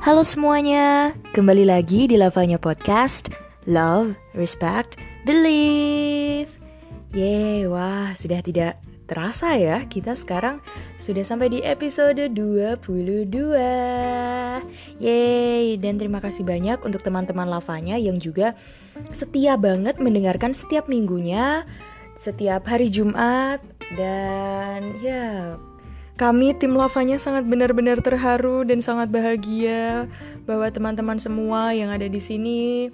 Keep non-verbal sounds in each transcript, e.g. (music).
Halo semuanya, kembali lagi di Lavanya Podcast. Love, Respect, Believe. Yeay, wah sudah tidak terasa ya Kita sekarang sudah sampai di episode 22 Yeay, dan terima kasih banyak untuk teman-teman Lavanya yang juga setia banget mendengarkan setiap minggunya Setiap hari Jumat Dan ya kami tim Lavanya sangat benar-benar terharu dan sangat bahagia bahwa teman-teman semua yang ada di sini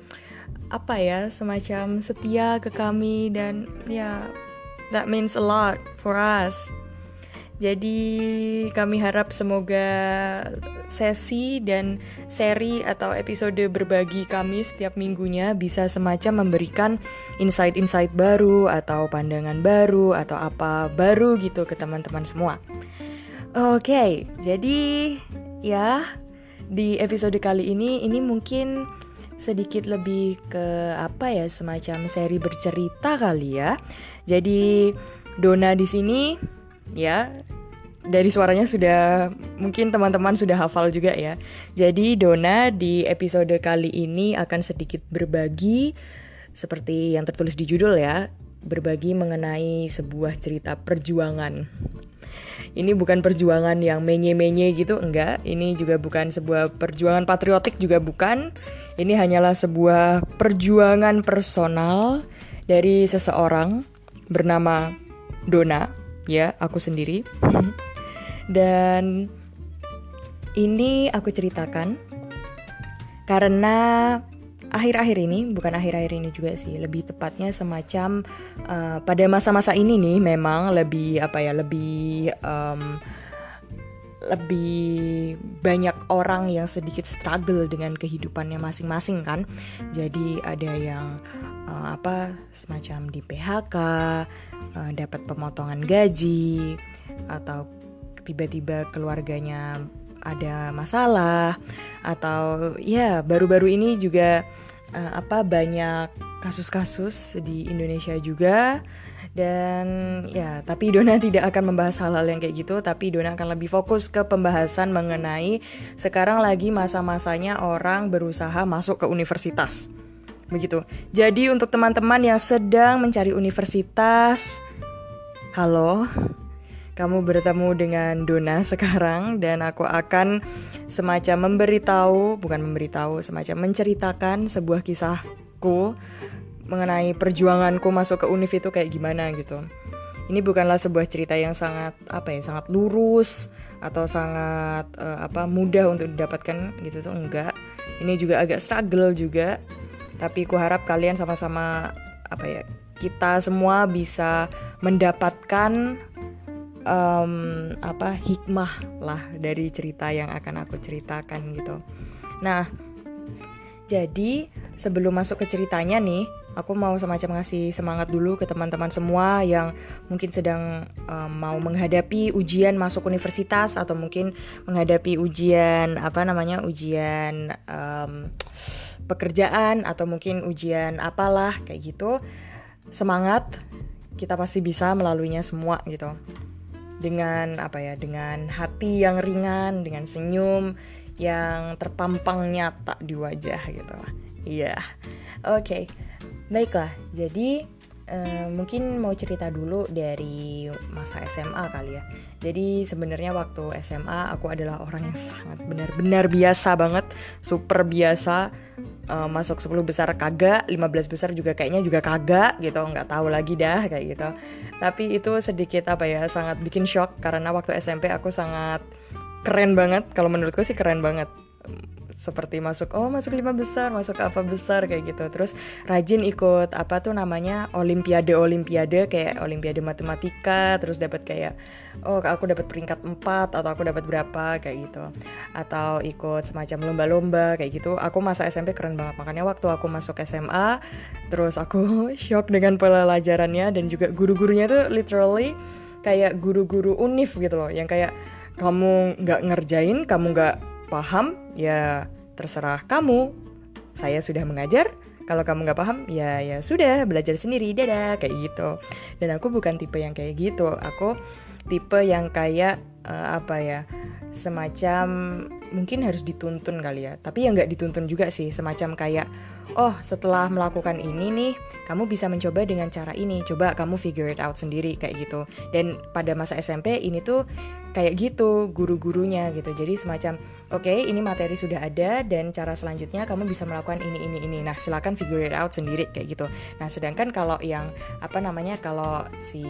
apa ya semacam setia ke kami dan ya that means a lot for us. Jadi kami harap semoga sesi dan seri atau episode berbagi kami setiap minggunya bisa semacam memberikan insight-insight baru atau pandangan baru atau apa baru gitu ke teman-teman semua. Oke, okay, jadi ya di episode kali ini ini mungkin sedikit lebih ke apa ya semacam seri bercerita kali ya. Jadi Dona di sini ya dari suaranya sudah mungkin teman-teman sudah hafal juga ya. Jadi Dona di episode kali ini akan sedikit berbagi seperti yang tertulis di judul ya, berbagi mengenai sebuah cerita perjuangan ini bukan perjuangan yang menye-menye gitu, enggak. Ini juga bukan sebuah perjuangan patriotik juga bukan. Ini hanyalah sebuah perjuangan personal dari seseorang bernama Dona, ya, aku sendiri. (laughs) Dan ini aku ceritakan karena akhir-akhir ini bukan akhir-akhir ini juga sih lebih tepatnya semacam uh, pada masa-masa ini nih memang lebih apa ya lebih um, lebih banyak orang yang sedikit struggle dengan kehidupannya masing-masing kan. Jadi ada yang uh, apa semacam di PHK uh, dapat pemotongan gaji atau tiba-tiba keluarganya ada masalah atau ya baru-baru ini juga uh, apa banyak kasus-kasus di Indonesia juga. Dan ya tapi Dona (laughs) tidak akan membahas hal-hal yang kayak gitu. Tapi Dona akan lebih fokus ke pembahasan mengenai sekarang lagi masa-masanya orang berusaha masuk ke universitas. Begitu. Jadi untuk teman-teman yang sedang mencari universitas halo kamu bertemu dengan Dona (laughs) sekarang dan aku akan semacam memberitahu, bukan memberitahu, semacam menceritakan sebuah kisahku mengenai perjuanganku masuk ke univ itu kayak gimana gitu. Ini bukanlah sebuah cerita yang sangat apa ya, sangat lurus atau sangat uh, apa mudah untuk didapatkan gitu tuh enggak. Ini juga agak struggle juga. Tapi ku harap kalian sama-sama apa ya, kita semua bisa mendapatkan um, apa hikmah lah dari cerita yang akan aku ceritakan gitu. Nah, jadi sebelum masuk ke ceritanya nih, aku mau semacam ngasih semangat dulu ke teman-teman semua yang mungkin sedang um, mau menghadapi ujian masuk universitas atau mungkin menghadapi ujian apa namanya ujian um, pekerjaan atau mungkin ujian apalah kayak gitu. Semangat, kita pasti bisa melaluinya semua gitu dengan apa ya dengan hati yang ringan dengan senyum yang terpampang nyata di wajah gitu iya yeah. oke okay. baiklah jadi uh, mungkin mau cerita dulu dari masa SMA kali ya. Jadi sebenarnya waktu SMA aku adalah orang yang sangat benar-benar biasa banget super biasa. Uh, masuk 10 besar kagak 15 besar juga kayaknya juga kagak gitu nggak tahu lagi dah kayak gitu. Tapi itu sedikit apa ya sangat bikin shock karena waktu SMP aku sangat keren banget. Kalau menurutku sih keren banget seperti masuk oh masuk lima besar masuk apa besar kayak gitu. Terus rajin ikut apa tuh namanya olimpiade olimpiade kayak olimpiade matematika terus dapat kayak oh aku dapat peringkat 4 atau aku dapat berapa kayak gitu. Atau ikut semacam lomba-lomba kayak gitu. Aku masa SMP keren banget makanya waktu aku masuk SMA terus aku (laughs) shock dengan pelajarannya dan juga guru-gurunya tuh literally kayak guru-guru univ gitu loh yang kayak kamu nggak ngerjain kamu nggak paham, ya terserah kamu. Saya sudah mengajar, kalau kamu nggak paham, ya ya sudah belajar sendiri, dadah kayak gitu. Dan aku bukan tipe yang kayak gitu. Aku tipe yang kayak uh, apa ya, semacam mungkin harus dituntun kali ya tapi ya nggak dituntun juga sih semacam kayak oh setelah melakukan ini nih kamu bisa mencoba dengan cara ini. Coba kamu figure it out sendiri kayak gitu. Dan pada masa SMP ini tuh kayak gitu guru-gurunya gitu. Jadi semacam oke okay, ini materi sudah ada dan cara selanjutnya kamu bisa melakukan ini ini ini. Nah silakan figure it out sendiri kayak gitu. Nah sedangkan kalau yang apa namanya kalau si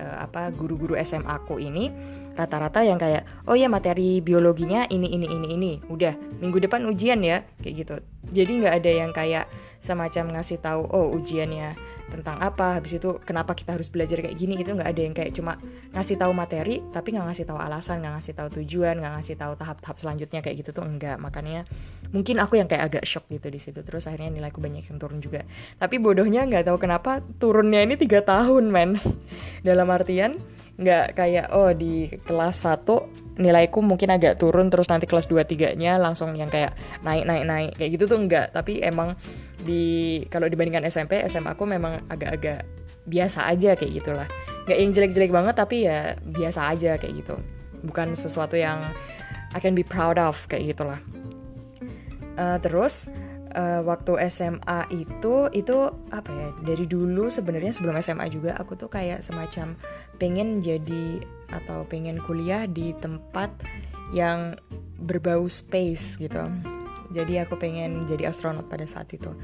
uh, apa guru-guru SMA aku ini rata-rata yang kayak oh ya materi biologinya ini ini ini ini. Udah minggu depan ujian ya kayak gitu. Jadi nggak ada yang kayak semacam ngasih tahu oh ujiannya tentang apa habis itu kenapa kita harus belajar kayak gini itu nggak ada yang kayak cuma ngasih tahu materi tapi nggak ngasih tahu alasan nggak ngasih tahu tujuan nggak ngasih tahu tahap-tahap selanjutnya kayak gitu tuh enggak. Makanya mungkin aku yang kayak agak shock gitu di situ. Terus akhirnya nilaiku banyak yang turun juga. Tapi bodohnya nggak tahu kenapa turunnya ini tiga tahun men. (laughs) Dalam artian nggak kayak oh di kelas 1 nilaiku mungkin agak turun terus nanti kelas 2 tiganya langsung yang kayak naik naik naik. Kayak gitu tuh enggak. Tapi emang di kalau dibandingkan SMP SMA aku memang agak-agak biasa aja kayak gitulah. Nggak yang jelek-jelek banget tapi ya biasa aja kayak gitu. Bukan sesuatu yang I can be proud of kayak gitulah. Uh, terus uh, waktu SMA itu itu apa ya dari dulu sebenarnya sebelum SMA juga aku tuh kayak semacam pengen jadi atau pengen kuliah di tempat yang berbau space gitu. Jadi aku pengen jadi astronot pada saat itu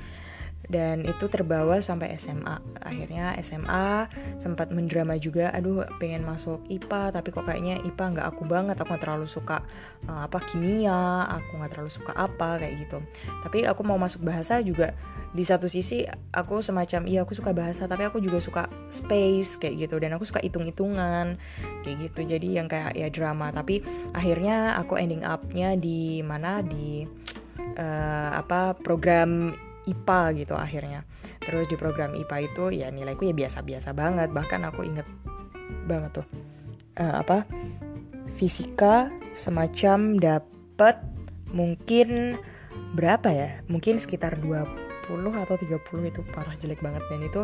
dan itu terbawa sampai SMA akhirnya SMA sempat mendrama juga aduh pengen masuk IPA tapi kok kayaknya IPA nggak aku banget aku nggak terlalu suka uh, apa kimia aku nggak terlalu suka apa kayak gitu. Tapi aku mau masuk bahasa juga di satu sisi aku semacam iya aku suka bahasa tapi aku juga suka space kayak gitu. Dan aku suka hitung-hitungan kayak gitu. Jadi yang kayak ya drama. Tapi akhirnya aku ending upnya di mana? Di uh, apa program IPA gitu akhirnya. Terus di program IPA itu ya nilaiku ya biasa-biasa banget. Bahkan aku inget banget tuh uh, apa fisika semacam dapat mungkin berapa ya? Mungkin sekitar 20 atau 30 itu parah jelek banget. Dan itu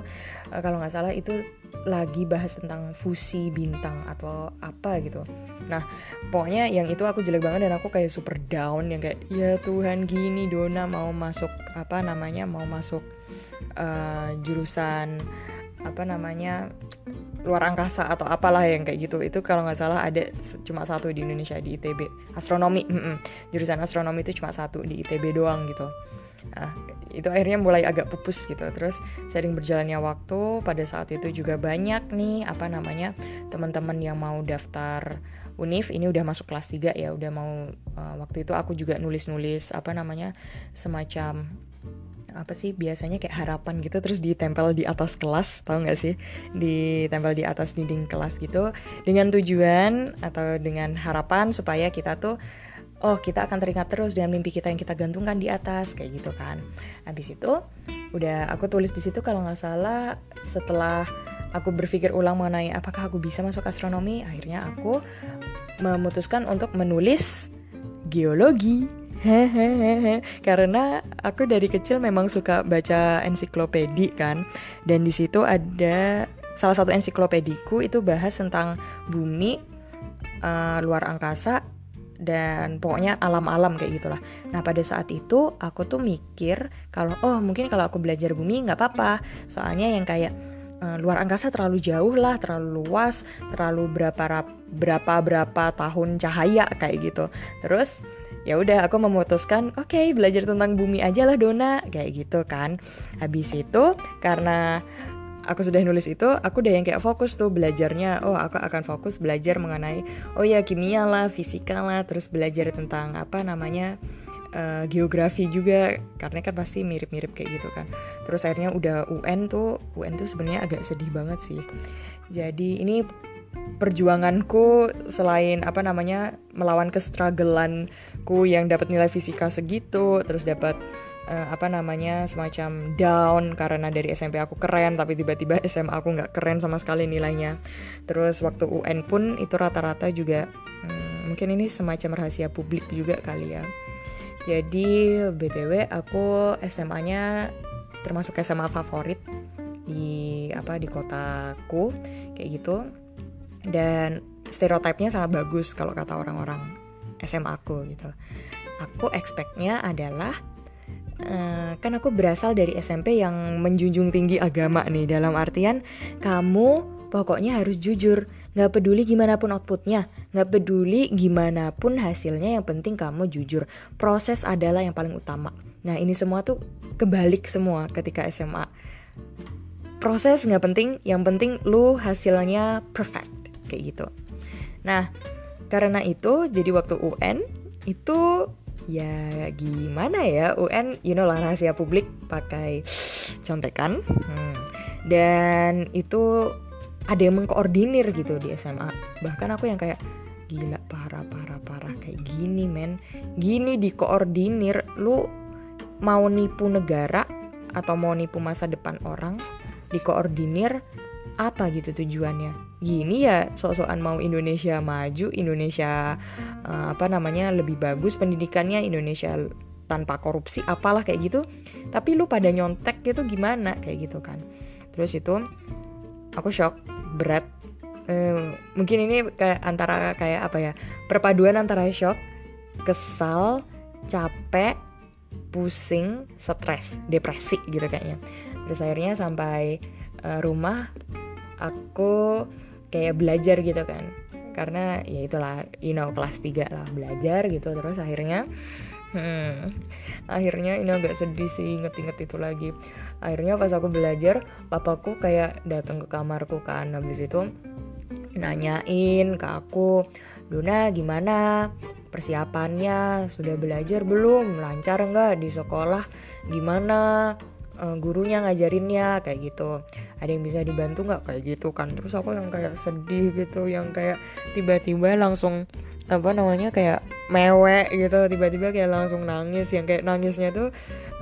uh, kalau nggak salah itu lagi bahas tentang fusi bintang atau apa gitu. Nah pokoknya yang itu aku jelek banget dan aku kayak super down yang kayak ya Tuhan gini Dona mau masuk apa namanya mau masuk uh, jurusan apa namanya luar angkasa atau apalah yang kayak gitu. Itu kalau nggak salah ada cuma satu di Indonesia di ITB astronomi jurusan astronomi itu cuma satu di ITB doang gitu nah, itu akhirnya mulai agak pupus gitu. Terus sering berjalannya waktu pada saat itu juga banyak nih apa namanya teman-teman yang mau daftar Unif ini udah masuk kelas 3 ya udah mau uh, waktu itu aku juga nulis-nulis apa namanya semacam apa sih biasanya kayak harapan gitu terus ditempel di atas kelas tahu nggak sih? Ditempel di atas dinding kelas gitu dengan tujuan atau dengan harapan supaya kita tuh oh kita akan teringat terus dengan mimpi kita yang kita gantungkan di atas kayak gitu kan. Habis itu udah aku tulis di situ kalau nggak salah setelah aku berpikir ulang mengenai apakah aku bisa masuk astronomi akhirnya aku memutuskan untuk menulis geologi. Karena aku dari kecil memang suka baca ensiklopedi kan. Dan di situ ada salah satu ensiklopediku itu bahas tentang bumi uh, luar angkasa dan pokoknya alam-alam kayak gitulah. Nah pada saat itu aku tuh mikir kalau oh mungkin kalau aku belajar bumi nggak apa-apa, soalnya yang kayak uh, luar angkasa terlalu jauh lah, terlalu luas, terlalu berapa berapa berapa tahun cahaya kayak gitu. Terus ya udah aku memutuskan oke okay, belajar tentang bumi aja lah Dona kayak gitu kan. Habis itu karena aku sudah nulis itu, aku udah yang kayak fokus tuh belajarnya. Oh, aku akan fokus belajar mengenai oh ya kimia lah, fisika lah, terus belajar tentang apa namanya uh, geografi juga karena kan pasti mirip-mirip kayak gitu kan. Terus akhirnya udah UN tuh, UN tuh sebenarnya agak sedih banget sih. Jadi ini perjuanganku selain apa namanya melawan kestruggleanku yang dapat nilai fisika segitu, terus dapat uh, apa namanya semacam down karena dari SMP aku keren tapi tiba-tiba (laughs) SMA aku nggak keren sama sekali nilainya. Terus waktu UN pun itu rata-rata juga hmm, mungkin ini semacam rahasia publik juga kali ya. Jadi btw aku SMA-nya termasuk SMA favorit di apa di kotaku kayak gitu. Dan stereotipnya sangat bagus kalau kata orang-orang SMA aku gitu. Aku expectnya adalah Uh, kan aku berasal dari SMP yang menjunjung tinggi agama nih. Dalam artian kamu pokoknya harus jujur. Nggak peduli gimana pun outputnya. Nggak peduli gimana pun hasilnya yang penting kamu jujur. Proses adalah yang paling utama. Nah ini semua tuh kebalik semua ketika SMA proses nggak penting yang penting lu hasilnya perfect. Kayak gitu. Nah karena itu jadi waktu UN itu ya gimana ya? UN you know lah rahasia publik pakai contekan. Hmm. dan itu ada yang mengkoordinir gitu di SMA bahkan aku yang kayak gila parah parah parah kayak gini men. Gini dikoordinir. Lu mau nipu negara atau mau nipu masa depan orang dikoordinir apa gitu tujuannya? Gini ya sok-sokan mau Indonesia maju Indonesia uh, apa namanya lebih bagus pendidikannya Indonesia tanpa korupsi apalah kayak gitu. Tapi lu pada nyontek gitu gimana? Kayak gitu kan. Terus itu aku shock berat. Uh, mungkin ini kayak antara kayak apa ya perpaduan antara shock kesal capek pusing stres depresi gitu kayaknya. Terus akhirnya sampai uh, rumah aku kayak belajar gitu kan. Karena ya itulah you know kelas 3 lah belajar gitu. Terus akhirnya hmm, akhirnya ini agak sedih sih inget-inget itu lagi. Akhirnya pas aku belajar papaku kayak datang ke kamarku kan. Habis itu nanyain ke aku Duna gimana? Persiapannya? Sudah belajar belum? Lancar nggak di sekolah? Gimana uh, gurunya ngajarinnya kayak gitu. Ada yang bisa dibantu nggak? Kayak gitu kan. Terus aku yang kayak sedih gitu yang kayak tiba-tiba langsung apa namanya kayak mewek gitu. Tiba-tiba kayak langsung nangis yang kayak nangisnya tuh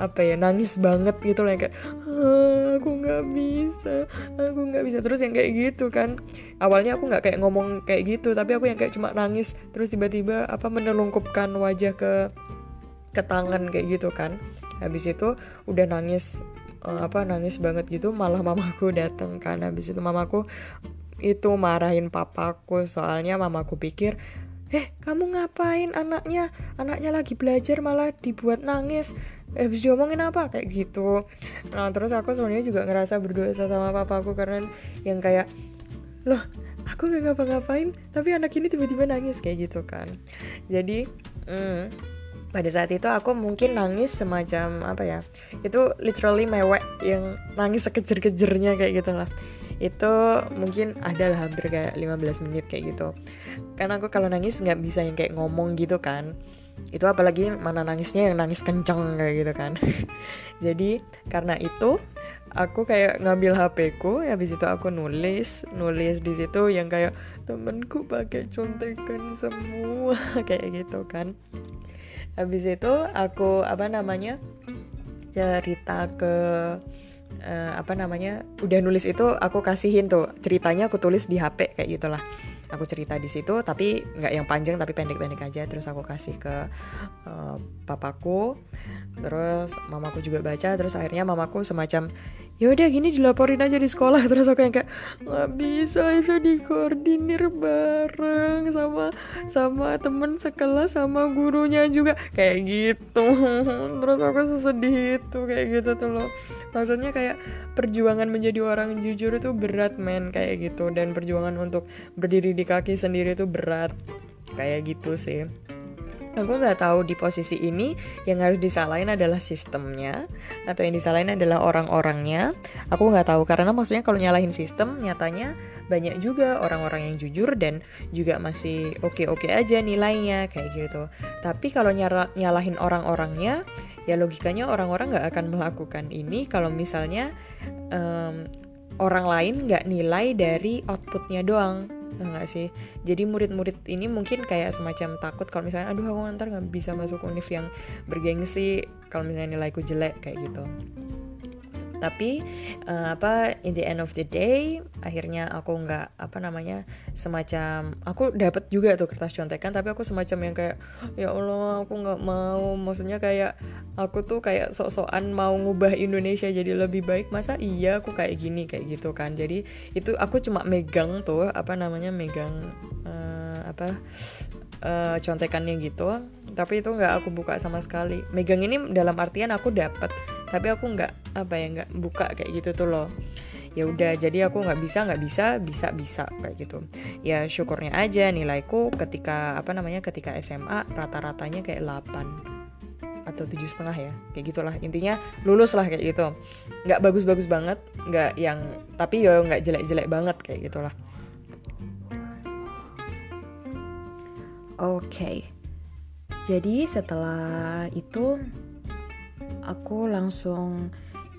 apa ya nangis banget gitu lah kayak ah, aku nggak bisa aku nggak bisa. Terus yang kayak gitu kan. Awalnya aku nggak kayak ngomong kayak gitu tapi aku yang kayak cuma nangis. Terus tiba-tiba apa menelungkupkan wajah ke ke tangan kayak gitu kan habis itu udah nangis uh, apa nangis banget gitu malah (laughs) mamaku datang kan. Habis itu mamaku itu marahin papaku soalnya mamaku pikir eh kamu ngapain anaknya? Anaknya lagi belajar malah dibuat nangis. Habis diomongin apa? Kayak gitu. Nah terus aku sebenarnya juga ngerasa berdosa sama papaku karena yang kayak loh aku nggak ngapa-ngapain tapi anak ini tiba-tiba nangis kayak gitu kan. Jadi mm, pada saat itu aku mungkin nangis semacam apa ya itu literally mewek yang nangis sekejer-kejernya kayak gitu lah itu mungkin ada lah hampir kayak 15 menit kayak gitu. Karena aku kalau nangis nggak bisa yang kayak ngomong gitu kan. Itu apalagi mana nangisnya yang nangis kenceng kayak gitu kan. (laughs) Jadi karena itu aku kayak ngambil HP ku habis itu aku nulis nulis di situ yang kayak temenku pakai contekan semua (laughs) kayak gitu kan habis itu aku apa namanya cerita ke uh, apa namanya udah nulis itu aku kasihin tuh. Ceritanya aku tulis di HP kayak gitulah aku cerita di situ tapi nggak yang panjang tapi pendek-pendek aja. Terus aku kasih ke uh, papaku terus mamaku juga baca terus akhirnya mamaku semacam ya udah gini dilaporin aja di sekolah. (laughs) Terus aku yang kayak nggak bisa itu dikoordinir bareng sama sama temen sekelas sama gurunya juga. Kayak gitu. (laughs) Terus aku sedih itu kayak gitu tuh loh. Maksudnya kayak perjuangan menjadi orang jujur itu berat men. Kayak gitu. Dan perjuangan untuk berdiri di kaki sendiri itu berat kayak gitu sih. Aku nggak tahu di posisi ini yang harus disalahin adalah sistemnya atau yang disalahin adalah orang-orangnya. Aku nggak tahu karena maksudnya kalau nyalahin sistem nyatanya banyak juga orang-orang yang jujur dan juga masih oke-oke aja nilainya kayak gitu. Tapi kalau nyala nyalahin orang-orangnya ya logikanya orang-orang nggak akan melakukan ini kalau misalnya um, orang lain nggak nilai dari outputnya doang enggak sih. Jadi murid-murid ini mungkin kayak semacam takut kalau misalnya aduh aku ntar nggak bisa masuk univ yang bergengsi kalau misalnya nilaiku jelek kayak gitu tapi uh, apa in the end of the day akhirnya aku nggak apa namanya semacam aku dapat juga tuh kertas contekan tapi aku semacam yang kayak ya Allah aku nggak mau. Maksudnya kayak aku tuh kayak sok-sokan mau ngubah Indonesia jadi lebih baik. Masa iya aku kayak gini kayak gitu kan? Jadi itu aku cuma megang tuh apa namanya megang uh, apa uh, contekannya gitu. Tapi itu nggak aku buka sama sekali. Megang ini dalam artian aku dapat tapi aku nggak apa ya nggak buka kayak gitu tuh loh. Ya udah jadi aku nggak bisa nggak bisa bisa bisa kayak gitu. Ya syukurnya aja nilaiku ketika apa namanya ketika SMA rata-ratanya kayak 8 atau tujuh setengah ya kayak gitulah. Intinya lulus lah kayak gitu. Nggak bagus-bagus banget nggak yang tapi ya nggak jelek-jelek banget kayak gitulah. Oke. Okay. jadi setelah itu aku langsung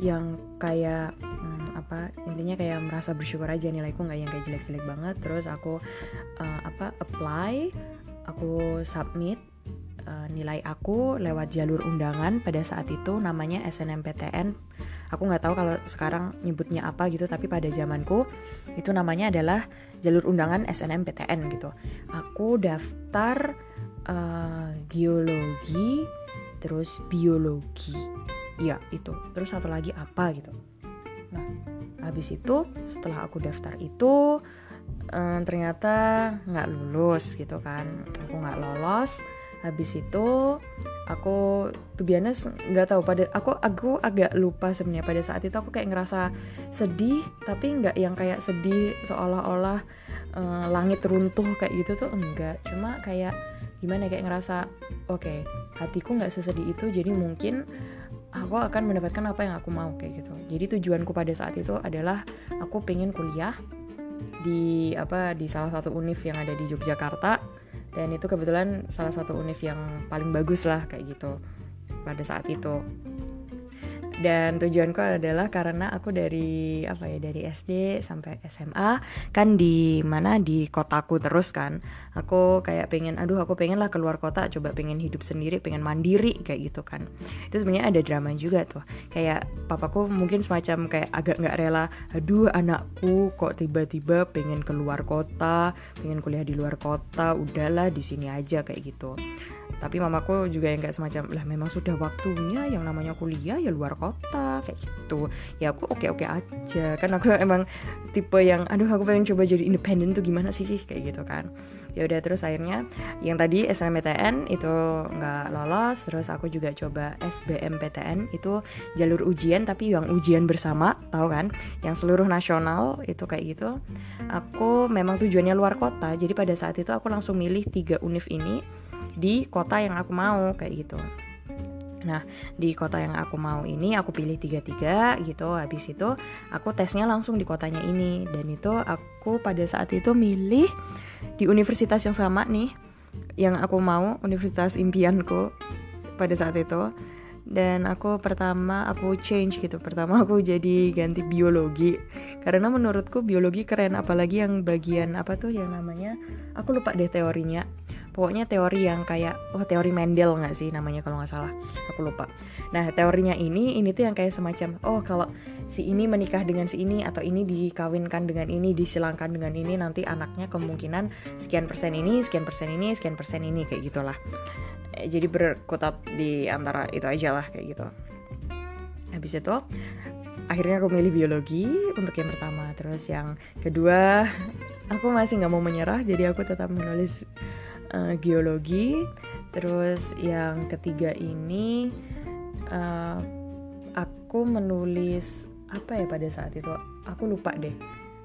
yang kayak hmm, apa intinya kayak merasa bersyukur aja nilaiku nggak yang kayak jelek-jelek banget. Terus aku uh, apa apply aku submit uh, nilai aku lewat jalur undangan pada saat itu namanya SNMPTN aku nggak tahu kalau sekarang nyebutnya apa gitu tapi pada zamanku itu namanya adalah jalur undangan SNMPTN gitu. Aku daftar uh, geologi terus biologi. Iya itu. Terus satu lagi apa gitu. Nah habis itu setelah aku daftar itu um, ternyata nggak lulus gitu kan. Aku nggak lolos. Habis itu aku tuh biasa nggak tahu. Pada aku aku agak lupa sebenarnya. Pada saat itu aku kayak ngerasa sedih tapi nggak yang kayak sedih seolah-olah uh, langit runtuh kayak gitu tuh enggak. Cuma kayak gimana ya, kayak ngerasa oke okay, hatiku nggak sesedih itu jadi mungkin aku akan mendapatkan apa yang aku mau kayak gitu. Jadi tujuanku pada saat itu adalah aku pengen kuliah di apa di salah satu univ yang ada di Yogyakarta. Dan itu kebetulan salah satu univ yang paling bagus lah kayak gitu pada saat itu dan tujuanku adalah karena aku dari apa ya dari SD sampai SMA kan di mana di kotaku terus kan. Aku kayak pengen aduh aku pengen lah keluar kota coba pengen hidup sendiri pengen mandiri kayak gitu kan. Itu sebenarnya ada drama juga tuh. Kayak papaku mungkin semacam kayak agak nggak rela aduh anakku kok tiba-tiba pengen keluar kota pengen kuliah di luar kota udahlah di sini aja kayak gitu tapi mamaku juga yang kayak semacam lah memang sudah waktunya yang namanya kuliah ya luar kota kayak gitu. Ya aku oke oke aja. Kan aku (laughs) emang tipe yang aduh aku pengen coba jadi independen tuh gimana sih? Kayak gitu kan. Ya udah terus akhirnya yang tadi SNMPTN itu nggak lolos terus aku juga coba SBMPTN itu jalur ujian tapi yang ujian bersama tahu kan? Yang seluruh nasional itu kayak gitu. Aku memang tujuannya luar kota jadi pada saat itu aku langsung milih tiga univ ini di kota yang aku mau kayak gitu Nah, di kota yang aku mau ini aku pilih tiga-tiga gitu. Habis itu aku tesnya langsung di kotanya ini dan itu aku pada saat itu milih di universitas yang sama nih yang aku mau, universitas impianku pada saat itu. Dan aku pertama aku change gitu. Pertama aku jadi ganti biologi karena menurutku biologi keren apalagi yang bagian apa tuh yang namanya aku lupa deh teorinya pokoknya teori yang kayak wah teori Mendel nggak sih namanya kalau nggak salah? Aku lupa. Nah teorinya ini ini tuh yang kayak semacam oh kalau si ini menikah dengan si ini atau ini dikawinkan dengan ini disilangkan dengan ini nanti anaknya kemungkinan sekian persen ini sekian persen ini sekian persen ini kayak gitulah. Eh, jadi berkutat di antara itu aja lah kayak gitu. Habis itu akhirnya aku milih biologi untuk yang pertama. Terus yang kedua aku masih nggak mau menyerah jadi aku tetap menulis uh, geologi. Terus yang ketiga ini uh, aku menulis apa ya pada saat itu? Aku lupa deh.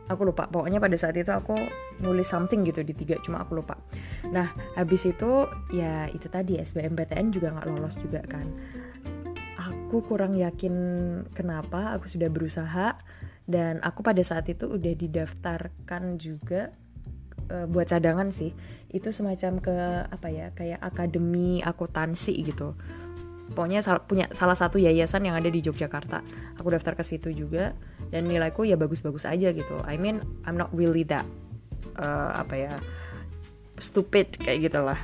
Aku lupa. Pokoknya pada saat itu aku nulis something gitu di tiga cuma aku lupa. Nah habis itu ya itu tadi SBMPTN juga nggak lolos juga kan. Aku kurang yakin kenapa aku sudah berusaha dan aku pada saat itu udah didaftarkan juga uh, buat cadangan sih. Itu semacam ke apa ya kayak akademi akuntansi gitu. Pokoknya sal punya salah satu yayasan yang ada di Yogyakarta. Aku daftar ke situ juga dan nilaiku ya bagus-bagus aja gitu. I mean I'm not really that uh, apa ya stupid kayak gitulah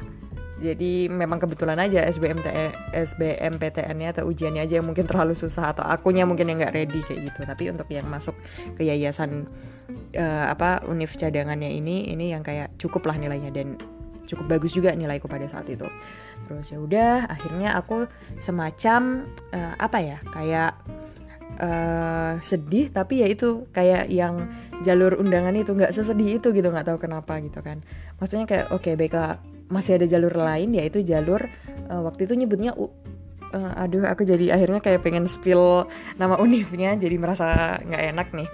jadi memang kebetulan aja SBMT SBMPTN-nya atau ujiannya aja yang mungkin terlalu susah atau akunya mungkin yang nggak ready kayak gitu. Tapi untuk yang masuk ke yayasan uh, apa univ cadangannya ini ini yang kayak cukup lah nilainya dan cukup bagus juga nilaiku pada saat itu. Terus ya udah akhirnya aku semacam uh, apa ya kayak uh, sedih tapi ya itu kayak yang jalur undangan itu nggak sesedih itu gitu nggak tahu kenapa gitu kan. Maksudnya kayak oke okay, baiklah masih ada jalur lain yaitu jalur uh, waktu itu nyebutnya uh, aduh aku jadi akhirnya kayak pengen spill nama univnya jadi merasa nggak enak nih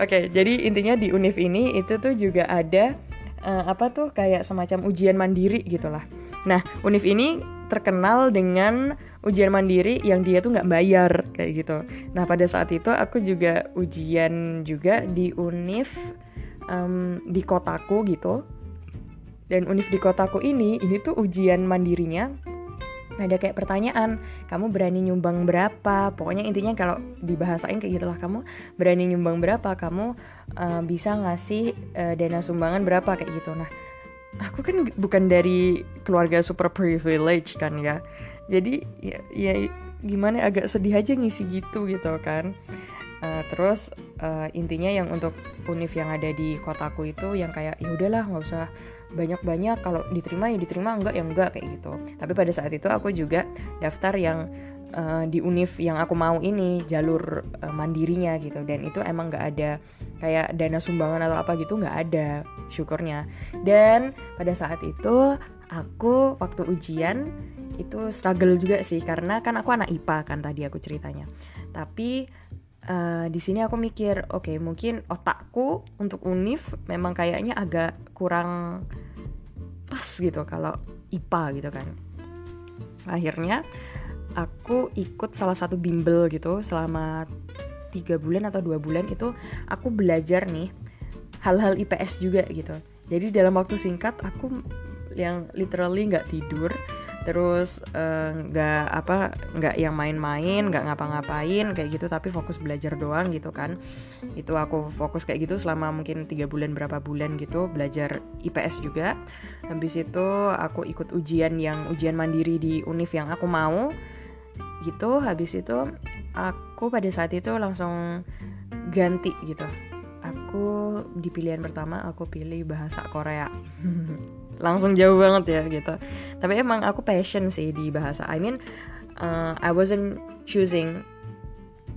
oke okay, jadi intinya di univ ini itu tuh juga ada uh, apa tuh kayak semacam ujian mandiri gitulah nah univ ini terkenal dengan ujian mandiri yang dia tuh nggak bayar kayak gitu. Nah pada saat itu aku juga ujian juga di univ um, di kotaku gitu. Dan univ di kotaku ini ini tuh ujian mandirinya. Ada kayak pertanyaan kamu berani nyumbang berapa? Pokoknya intinya kalau dibahasain kayak gitulah kamu berani nyumbang berapa? Kamu uh, bisa ngasih uh, dana sumbangan berapa? Kayak gitu. Nah aku kan bukan dari keluarga super privilege kan ya. Jadi ya, ya gimana agak sedih aja ngisi gitu gitu kan. Uh, terus uh, intinya yang untuk univ yang ada di kotaku itu yang kayak ya udahlah nggak usah banyak-banyak kalau diterima ya diterima enggak ya enggak kayak gitu. Tapi pada saat itu aku juga daftar yang uh, di univ yang aku mau ini jalur uh, mandirinya gitu. Dan itu emang nggak ada kayak dana sumbangan atau apa gitu nggak ada syukurnya. Dan pada saat itu aku waktu ujian itu struggle juga sih karena kan aku anak IPA kan tadi aku ceritanya. Tapi uh, di sini aku mikir oke okay, mungkin otakku untuk univ memang kayaknya agak kurang pas gitu kalau IPA gitu kan. Akhirnya aku ikut salah satu bimbel gitu selama tiga bulan atau dua bulan itu aku belajar nih hal-hal IPS juga gitu. Jadi dalam waktu singkat aku yang literally nggak tidur terus eh, nggak uh, apa nggak yang main-main nggak ngapa-ngapain kayak gitu tapi fokus belajar doang gitu kan. Itu aku fokus kayak gitu selama mungkin tiga bulan berapa bulan gitu belajar IPS juga. Habis itu aku ikut ujian yang ujian mandiri di univ yang aku mau gitu. Habis itu aku pada saat itu langsung ganti gitu. Aku di pilihan pertama aku pilih bahasa Korea (laughs) langsung jauh banget ya gitu. Tapi emang aku passion sih di bahasa. I mean uh, I wasn't choosing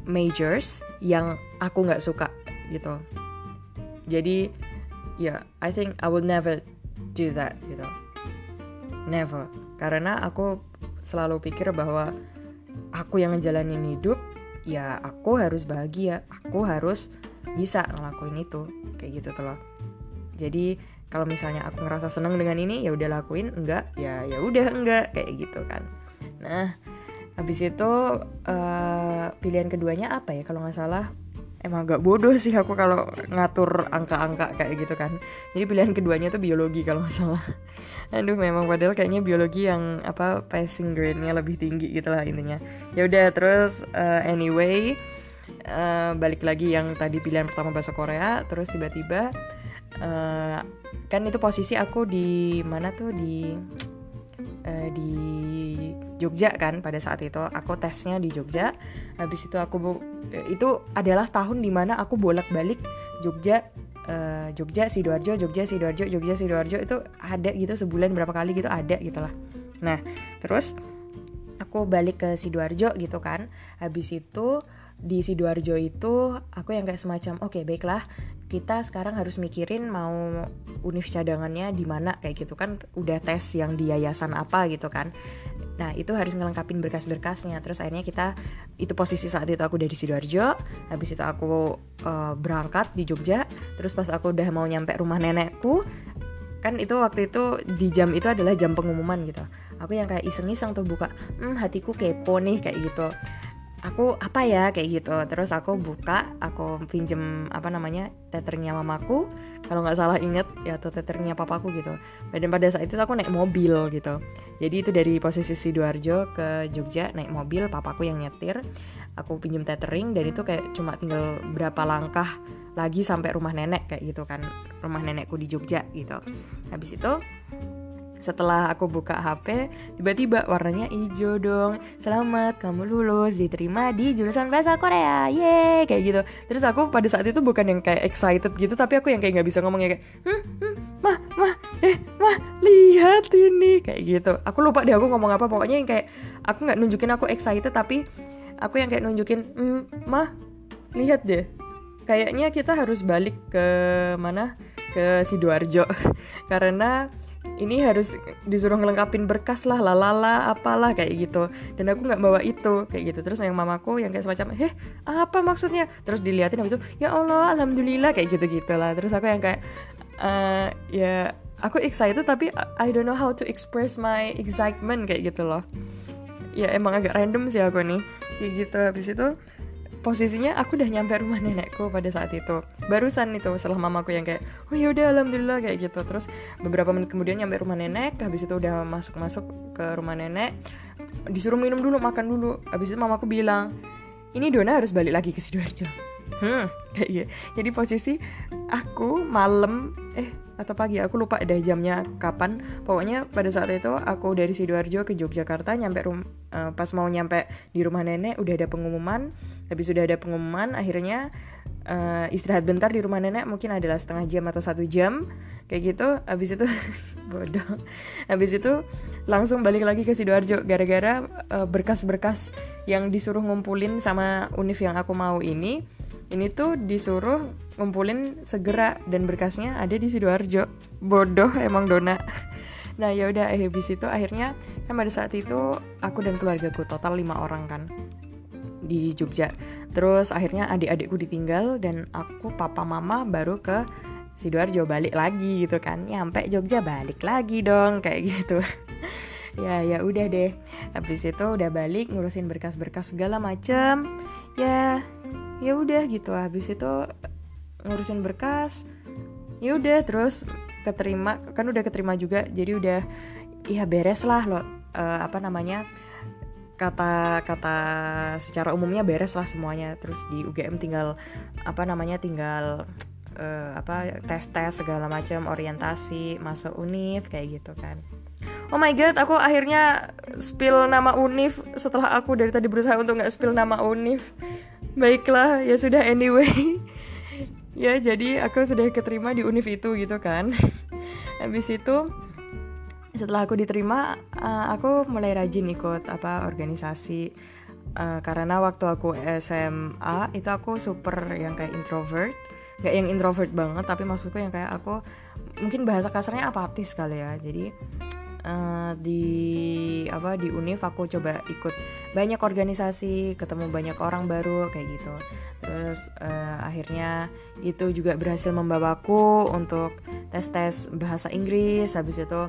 majors yang aku nggak suka gitu. Jadi ya yeah, I think I would never do that gitu. Never. Karena aku selalu pikir bahwa aku yang ngejalanin hidup ya aku harus bahagia. Aku harus bisa ngelakuin itu kayak gitu tuh loh. Jadi kalau misalnya aku ngerasa seneng dengan ini ya udah lakuin. Enggak ya ya udah enggak. Kayak gitu kan. Nah habis itu uh, pilihan keduanya apa ya? Kalau nggak salah emang agak bodoh sih aku kalau ngatur angka-angka kayak gitu kan. Jadi pilihan keduanya tuh biologi kalau nggak salah. Aduh memang padahal kayaknya biologi yang apa passing grade-nya lebih tinggi gitu lah intinya. Ya udah terus uh, anyway uh, balik lagi yang tadi pilihan pertama bahasa Korea terus tiba-tiba uh, kan itu posisi aku di mana tuh? Di uh, di Jogja kan pada saat itu. Aku tesnya di Jogja. Habis itu aku itu adalah tahun di mana aku bolak-balik Jogja uh, Jogja sidoarjo Jogja sidoarjo Jogja sidoarjo. Itu ada gitu sebulan berapa kali gitu ada gitulah nah terus aku balik ke sidoarjo gitu kan. Habis itu di sidoarjo itu aku yang kayak semacam oke okay, baiklah kita sekarang harus mikirin mau univ cadangannya di mana kayak gitu kan udah tes yang di yayasan apa gitu kan. Nah itu harus ngelengkapin berkas-berkasnya terus akhirnya kita itu posisi saat itu aku udah di sidoarjo habis itu aku uh, berangkat di Jogja terus pas aku udah mau nyampe rumah nenekku kan itu waktu itu di jam itu adalah jam pengumuman gitu. Aku yang kayak iseng-iseng tuh buka hmm hatiku kepo nih kayak gitu aku apa ya? Kayak gitu. Terus aku buka aku pinjem apa namanya tethernya mamaku. Kalau nggak salah inget ya atau tethernya papaku gitu. Dan pada saat itu aku naik mobil gitu. Jadi itu dari posisi sidoarjo ke Jogja naik mobil papaku yang nyetir. Aku pinjem tethering dan itu kayak cuma tinggal berapa langkah lagi sampai rumah nenek kayak gitu kan. Rumah nenekku di Jogja gitu. Habis itu setelah aku buka HP, tiba-tiba warnanya hijau dong. Selamat, kamu lulus, diterima di jurusan bahasa Korea. Yeay, kayak gitu. Terus aku pada saat itu bukan yang kayak excited gitu, tapi aku yang kayak nggak bisa ngomongnya kayak, hmm, hmm, mah, mah, eh, mah, lihat ini, kayak gitu. Aku lupa deh aku ngomong apa, pokoknya yang kayak aku nggak nunjukin aku excited, tapi aku yang kayak nunjukin mm, mah lihat deh kayaknya kita harus balik ke mana ke sidoarjo (laughs) karena ini harus disuruh ngelengkapin berkas lah lalala apalah kayak gitu. Dan aku nggak bawa itu kayak gitu. Terus yang mamaku yang kayak semacam heh apa maksudnya? Terus dilihatin habis itu ya Allah alhamdulillah kayak gitu gitulah terus aku yang kayak uh, ya aku excited tapi I don't know how to express my excitement kayak gitu loh. Ya emang agak random sih aku nih kayak gitu. Habis itu posisinya aku udah nyampe rumah nenekku pada saat itu. Barusan itu setelah mamaku yang kayak oh ya udah alhamdulillah kayak gitu. Terus beberapa menit kemudian nyampe rumah nenek habis itu udah masuk masuk ke rumah nenek disuruh minum dulu makan dulu. Habis itu mamaku bilang ini Dona harus balik lagi ke sidoarjo. Hmm kayak gitu. Jadi posisi aku malam eh atau pagi aku lupa deh jamnya kapan. Pokoknya pada saat itu aku dari sidoarjo ke Yogyakarta nyampe rum uh, pas mau nyampe di rumah nenek udah ada pengumuman habis sudah ada pengumuman akhirnya uh, istirahat bentar di rumah nenek mungkin adalah setengah jam atau satu jam kayak gitu. Habis itu (laughs) bodoh. Habis itu langsung balik lagi ke sidoarjo gara-gara uh, berkas-berkas yang disuruh ngumpulin sama univ yang aku mau ini ini tuh disuruh ngumpulin segera dan berkasnya ada di sidoarjo. Bodoh emang dona. (laughs) Nah ya udah eh, habis itu akhirnya kan pada saat itu aku dan keluargaku total lima orang kan di Jogja. Terus akhirnya adik-adikku ditinggal dan aku papa mama baru ke sidoarjo balik lagi gitu kan. Nyampe Jogja balik lagi dong kayak gitu. (laughs) Ya ya udah deh. Habis itu udah balik ngurusin berkas-berkas segala macem. Ya ya udah gitu. Habis itu ngurusin berkas ya udah terus keterima kan udah keterima juga jadi udah iya beres lah lo uh, apa namanya kata kata secara umumnya beres lah semuanya. Terus di UGM tinggal apa namanya tinggal uh, apa tes tes segala macam orientasi masuk univ kayak gitu kan. Oh my god aku akhirnya spill nama univ setelah aku dari tadi berusaha untuk nggak spill nama univ baiklah ya sudah anyway. (laughs) Ya jadi aku sudah keterima di univ itu gitu kan. (laughs) Habis itu setelah aku diterima uh, aku mulai rajin ikut apa organisasi. Uh, karena waktu aku SMA itu aku super yang kayak introvert. Gak yang introvert banget tapi maksudku yang kayak aku mungkin bahasa kasarnya apatis kali ya. Jadi uh, di apa di univ aku coba ikut. Banyak organisasi ketemu banyak orang baru kayak gitu. Terus uh, akhirnya itu juga berhasil membawaku untuk tes tes bahasa Inggris. Habis itu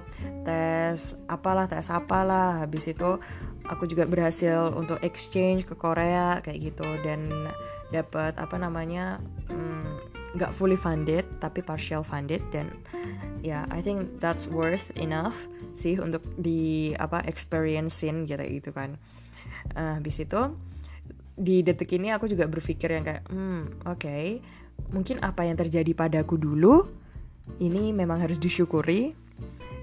tes apalah tes apalah. Habis itu aku juga berhasil untuk exchange ke Korea kayak gitu. Dan dapat apa namanya nggak fully funded tapi partial funded dan ya yeah, I think that's worth enough sih untuk di apa experiencein gitu gitu kan. Uh, habis itu di detik ini aku juga berpikir yang kayak hmm oke okay, mungkin apa yang terjadi padaku dulu ini memang harus disyukuri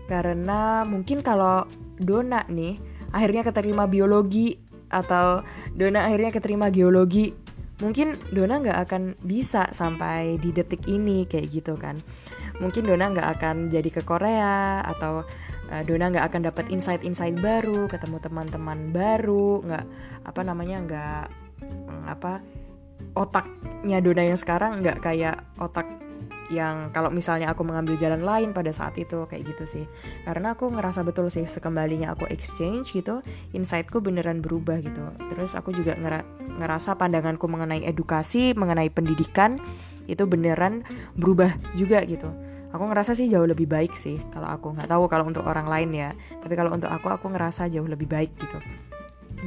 karena mungkin kalau Dona nih akhirnya keterima biologi atau Dona akhirnya keterima geologi mungkin Dona nggak akan bisa sampai di detik ini kayak gitu kan. Mungkin Dona nggak akan jadi ke Korea atau uh, Dona nggak akan dapat insight-insight baru, ketemu teman-teman baru, nggak apa namanya nggak mm, apa otaknya Dona yang sekarang nggak kayak otak yang kalau misalnya aku mengambil jalan lain pada saat itu kayak gitu sih. Karena aku ngerasa betul sih sekembalinya aku exchange gitu insightku beneran berubah gitu. Terus aku juga ngera ngerasa pandanganku mengenai edukasi mengenai pendidikan itu beneran berubah juga gitu. Aku ngerasa sih jauh lebih baik sih kalau aku. Nggak tahu kalau untuk orang lain ya tapi kalau untuk aku aku ngerasa jauh lebih baik gitu.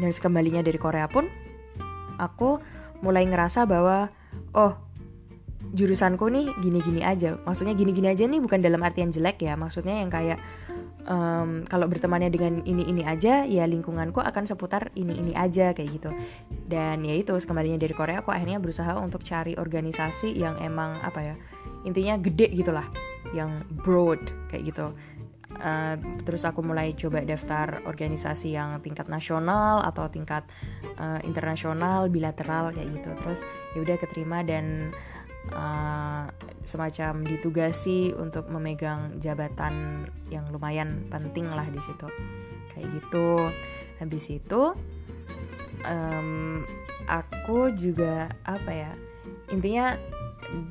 Dan sekembalinya dari Korea pun aku mulai ngerasa bahwa oh jurusanku nih gini-gini aja. Maksudnya gini-gini aja nih bukan dalam artian jelek ya. Maksudnya yang kayak um, kalau bertemannya dengan ini ini aja ya lingkunganku akan seputar ini ini aja kayak gitu. Dan ya itu sekembalinya dari Korea aku akhirnya berusaha untuk cari organisasi yang emang apa ya intinya gede gitulah. Yang broad kayak gitu. Uh, terus aku mulai coba daftar organisasi yang tingkat nasional atau tingkat uh, internasional bilateral kayak gitu. Terus ya udah keterima dan uh, semacam ditugasi untuk memegang jabatan yang lumayan penting lah di situ. Kayak gitu. Habis itu um, aku juga apa ya intinya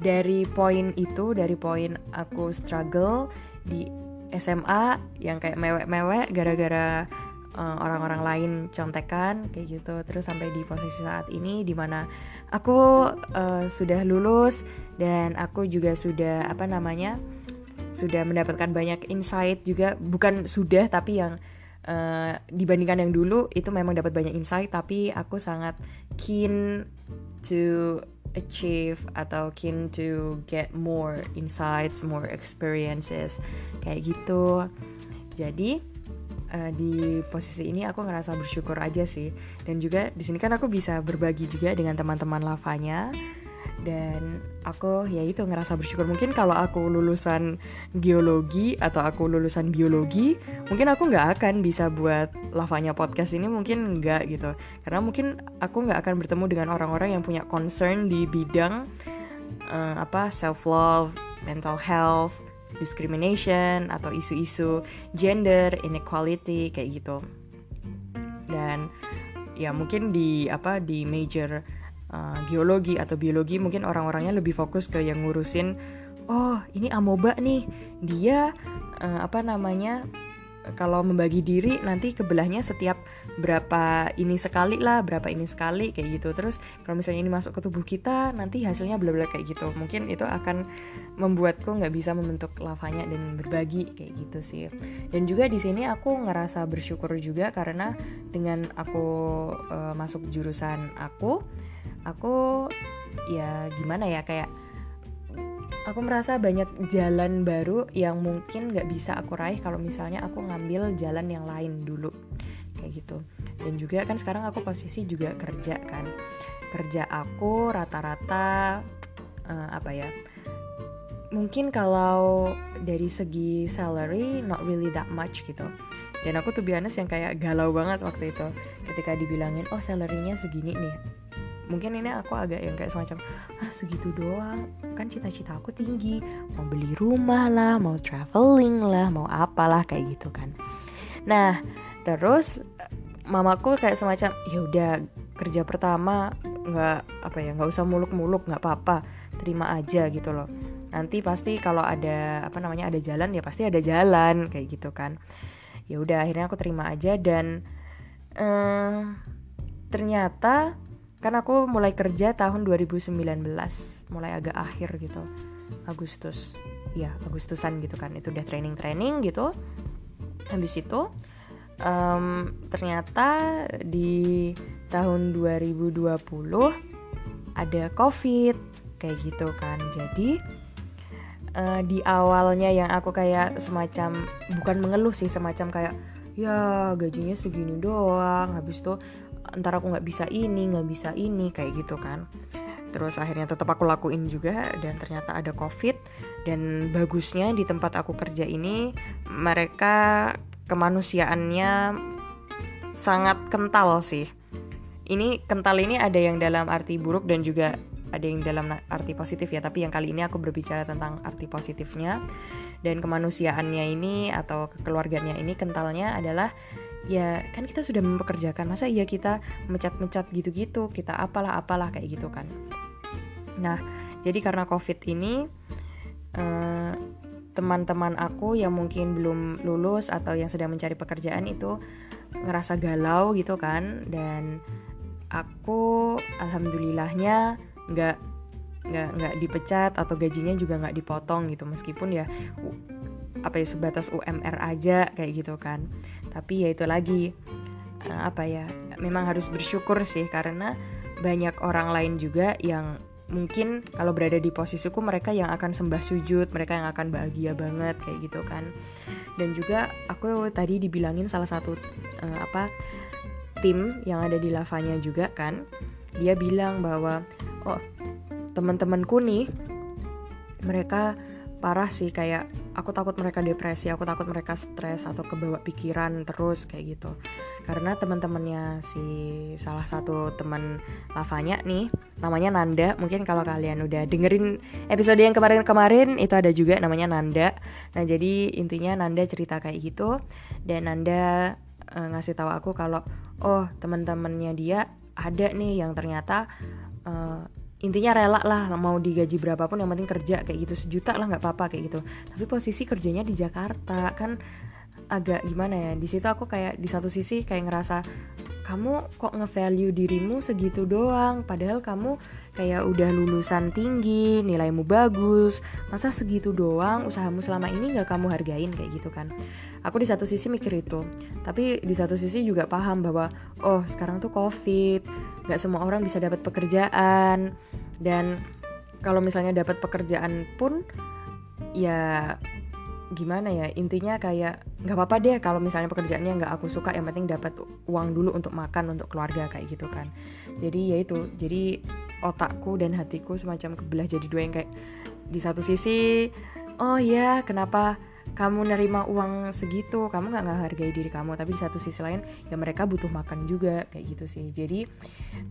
dari poin itu dari poin aku struggle di SMA yang kayak mewek-mewek gara-gara uh, orang-orang lain contekan kayak gitu. Terus sampai di posisi saat ini di mana aku uh, sudah lulus dan aku juga sudah apa namanya sudah mendapatkan banyak insight juga. Bukan sudah tapi yang uh, dibandingkan yang dulu itu memang dapat banyak insight. Tapi aku sangat keen to achieve atau keen to get more insights, more experiences kayak gitu. Jadi uh, di posisi ini aku ngerasa bersyukur aja sih. Dan juga di sini kan aku bisa berbagi juga dengan teman-teman lavanya. Dan aku ya itu ngerasa bersyukur. Mungkin kalau aku lulusan geologi atau aku lulusan biologi mungkin aku nggak akan bisa buat lavanya podcast ini. Mungkin nggak gitu. Karena mungkin aku nggak akan bertemu dengan orang-orang yang punya concern di bidang uh, apa self love mental health discrimination atau isu-isu gender inequality kayak gitu. Dan ya mungkin di apa di major uh, geologi atau biologi mungkin orang-orangnya lebih fokus ke yang ngurusin oh ini amoeba nih. Dia uh, apa namanya kalau membagi diri nanti kebelahnya setiap berapa ini sekali lah berapa ini sekali kayak gitu. Terus kalau misalnya ini masuk ke tubuh kita nanti hasilnya bla bla kayak gitu. Mungkin itu akan membuatku nggak bisa membentuk lavanya dan berbagi kayak gitu sih. Dan juga di sini aku ngerasa bersyukur juga karena dengan aku uh, masuk jurusan aku aku ya gimana ya kayak aku merasa banyak jalan baru yang mungkin nggak bisa aku raih kalau misalnya aku ngambil jalan yang lain dulu. Kayak gitu. Dan juga kan sekarang aku posisi juga kerja kan. Kerja aku rata-rata uh, apa ya mungkin kalau dari segi salary not really that much gitu. Dan aku tuh biasa yang kayak galau banget waktu itu. Ketika dibilangin oh salarynya segini nih mungkin ini aku agak yang kayak semacam ah segitu doang. Kan cita-cita aku tinggi. Mau beli rumah lah mau traveling lah mau apalah kayak gitu kan. Nah terus mamaku kayak semacam ya udah kerja pertama nggak apa ya nggak usah muluk-muluk nggak apa-apa. Terima aja gitu loh. Nanti pasti kalau ada apa namanya ada jalan ya pasti ada jalan kayak gitu kan. Ya udah akhirnya aku terima aja dan eh, ternyata kan aku mulai kerja tahun 2019 mulai agak akhir gitu Agustus. Ya Agustusan gitu kan itu udah training training gitu. Habis itu um, ternyata di tahun 2020 ada covid kayak gitu kan. Jadi uh, di awalnya yang aku kayak semacam bukan mengeluh sih semacam kayak ya gajinya segini doang. Habis itu ntar aku nggak bisa ini nggak bisa ini kayak gitu kan. Terus akhirnya tetap aku lakuin juga dan ternyata ada covid dan bagusnya di tempat aku kerja ini mereka kemanusiaannya sangat kental sih. Ini kental ini ada yang dalam arti buruk dan juga ada yang dalam arti positif ya tapi yang kali ini aku berbicara tentang arti positifnya. Dan kemanusiaannya ini atau kekeluarganya ini kentalnya adalah ya kan kita sudah mempekerjakan. Masa iya kita mecat-mecat gitu-gitu? Kita apalah apalah kayak gitu kan. Nah jadi karena covid ini eh, teman-teman aku yang mungkin belum lulus atau yang sedang mencari pekerjaan itu ngerasa galau gitu kan. Dan aku alhamdulillahnya nggak nggak nggak dipecat atau gajinya juga nggak dipotong gitu. Meskipun ya apa ya sebatas UMR aja kayak gitu kan tapi ya itu lagi uh, apa ya memang harus bersyukur sih karena banyak orang lain juga yang mungkin kalau berada di posisiku mereka yang akan sembah sujud mereka yang akan bahagia banget kayak gitu kan. Dan juga aku tadi dibilangin salah satu uh, apa tim yang ada di lavanya juga kan dia bilang bahwa oh teman-temanku nih mereka parah sih kayak aku takut mereka depresi, aku takut mereka stres atau kebawa pikiran terus kayak gitu. Karena teman-temannya si salah satu teman lavanya nih, namanya Nanda. Mungkin kalau kalian udah dengerin episode yang kemarin-kemarin itu ada juga namanya Nanda. Nah, jadi intinya Nanda cerita kayak gitu dan Nanda uh, ngasih tahu aku kalau oh, teman-temannya dia ada nih yang ternyata uh, intinya rela lah mau digaji berapapun yang penting kerja kayak gitu. Sejuta lah nggak apa-apa kayak gitu. Tapi posisi kerjanya di Jakarta kan agak gimana ya di situ aku kayak di satu sisi kayak ngerasa kamu kok nge-value dirimu segitu doang? Padahal kamu kayak udah lulusan tinggi nilaimu bagus masa segitu doang usahamu selama ini nggak kamu hargain? Kayak gitu kan. Aku di satu sisi mikir itu tapi di satu sisi juga paham bahwa oh sekarang tuh covid nggak semua orang bisa dapat pekerjaan. Dan kalau misalnya dapat pekerjaan pun ya gimana ya intinya kayak nggak apa-apa deh kalau misalnya pekerjaannya nggak aku suka yang penting dapat uang dulu untuk makan untuk keluarga kayak gitu kan. Jadi ya itu jadi otakku dan hatiku semacam kebelah jadi dua yang kayak di satu sisi oh ya kenapa kamu nerima uang segitu? Kamu nggak ngehargai diri kamu. Tapi di satu sisi lain ya mereka butuh makan juga kayak gitu sih. Jadi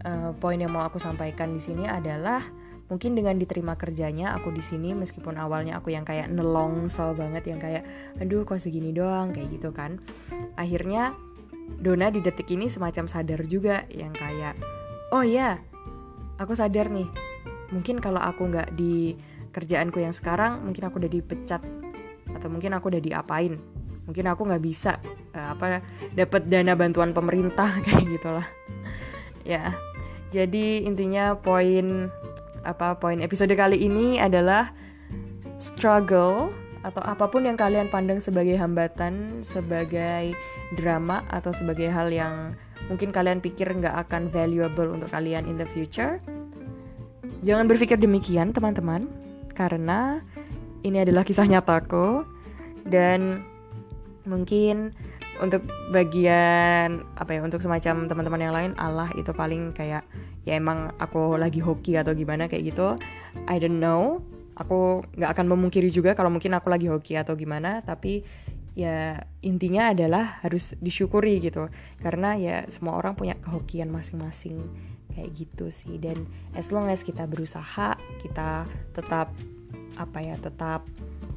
uh, poin yang mau aku sampaikan di sini adalah mungkin dengan diterima kerjanya aku di sini meskipun awalnya aku yang kayak nelongsel banget yang kayak aduh kok segini doang? Kayak gitu kan. Akhirnya Dona di detik ini semacam sadar juga yang kayak oh ya aku sadar nih mungkin kalau aku nggak di kerjaanku yang sekarang mungkin aku udah dipecat atau mungkin aku udah diapain. Mungkin aku nggak bisa uh, apa dapat dana bantuan pemerintah (laughs) kayak gitulah. Ya jadi intinya poin apa poin episode kali ini adalah struggle atau apa pun yang kalian pandang sebagai hambatan sebagai drama atau sebagai hal yang mungkin kalian pikir nggak akan valuable untuk kalian in the future. Jangan berpikir demikian teman-teman karena ini adalah kisah nyataku. Dan mungkin untuk bagian apa ya untuk semacam teman-teman yang lain Allah itu paling kayak ya emang aku lagi hoki atau gimana kayak gitu. I don't know. Aku nggak akan memungkiri juga kalau mungkin aku lagi hoki atau gimana tapi ya intinya adalah harus disyukuri gitu. Karena ya semua orang punya kehokian masing-masing kayak gitu sih. Dan as long as kita berusaha kita tetap apa ya tetap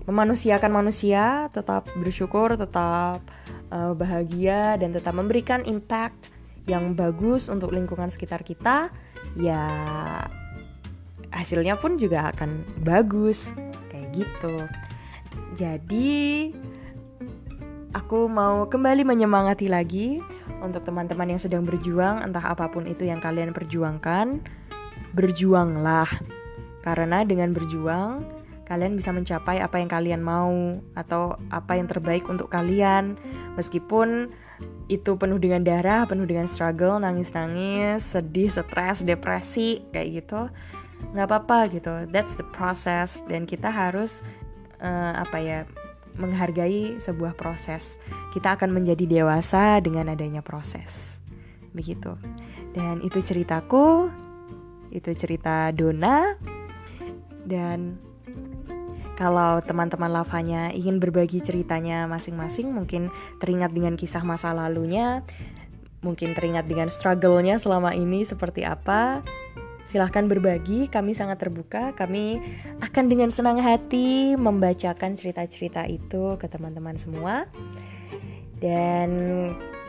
memanusiakan manusia, tetap bersyukur, tetap uh, bahagia dan tetap memberikan impact yang bagus untuk lingkungan sekitar kita, ya hasilnya pun juga akan bagus. Kayak gitu. Jadi aku mau kembali menyemangati lagi untuk teman-teman yang sedang berjuang entah apa pun itu yang kalian perjuangkan, berjuanglah. Karena dengan berjuang kalian bisa mencapai apa yang kalian mau atau apa yang terbaik untuk kalian. Meskipun itu penuh dengan darah, penuh dengan struggle, nangis-nangis, sedih, stres, depresi kayak gitu nggak apa-apa gitu. That's the process. Dan kita harus uh, apa ya menghargai sebuah proses. Kita akan menjadi dewasa dengan adanya proses. Begitu. Dan itu ceritaku itu cerita Dona. Dan kalau teman-teman lavanya ingin berbagi ceritanya masing-masing, mungkin teringat dengan kisah masa lalunya, mungkin teringat dengan struggle-nya selama ini seperti apa, silahkan berbagi, kami sangat terbuka. Kami akan dengan senang hati membacakan cerita-cerita itu ke teman-teman semua. Dan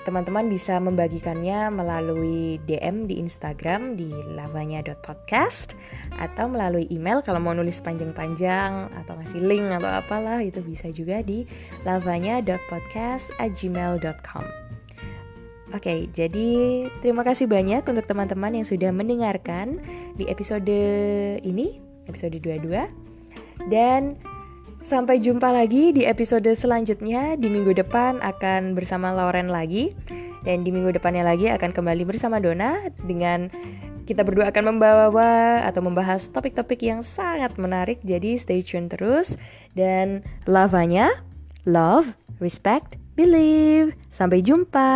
teman-teman bisa membagikannya melalui DM di Instagram di lavanya.podcast atau melalui email kalau mau nulis panjang-panjang atau ngasih link atau apalah itu bisa juga di lavanya.podcast@gmail.com. Oke, jadi terima kasih banyak untuk teman-teman yang sudah mendengarkan di episode ini, episode 22. Dan Sampai jumpa lagi di episode selanjutnya. Di minggu depan akan bersama Lauren lagi. Dan di minggu depannya lagi akan kembali bersama Dona dengan kita berdua akan membawa atau membahas topik-topik yang sangat menarik. Jadi stay tune terus dan lavanya love, respect, believe. Sampai jumpa.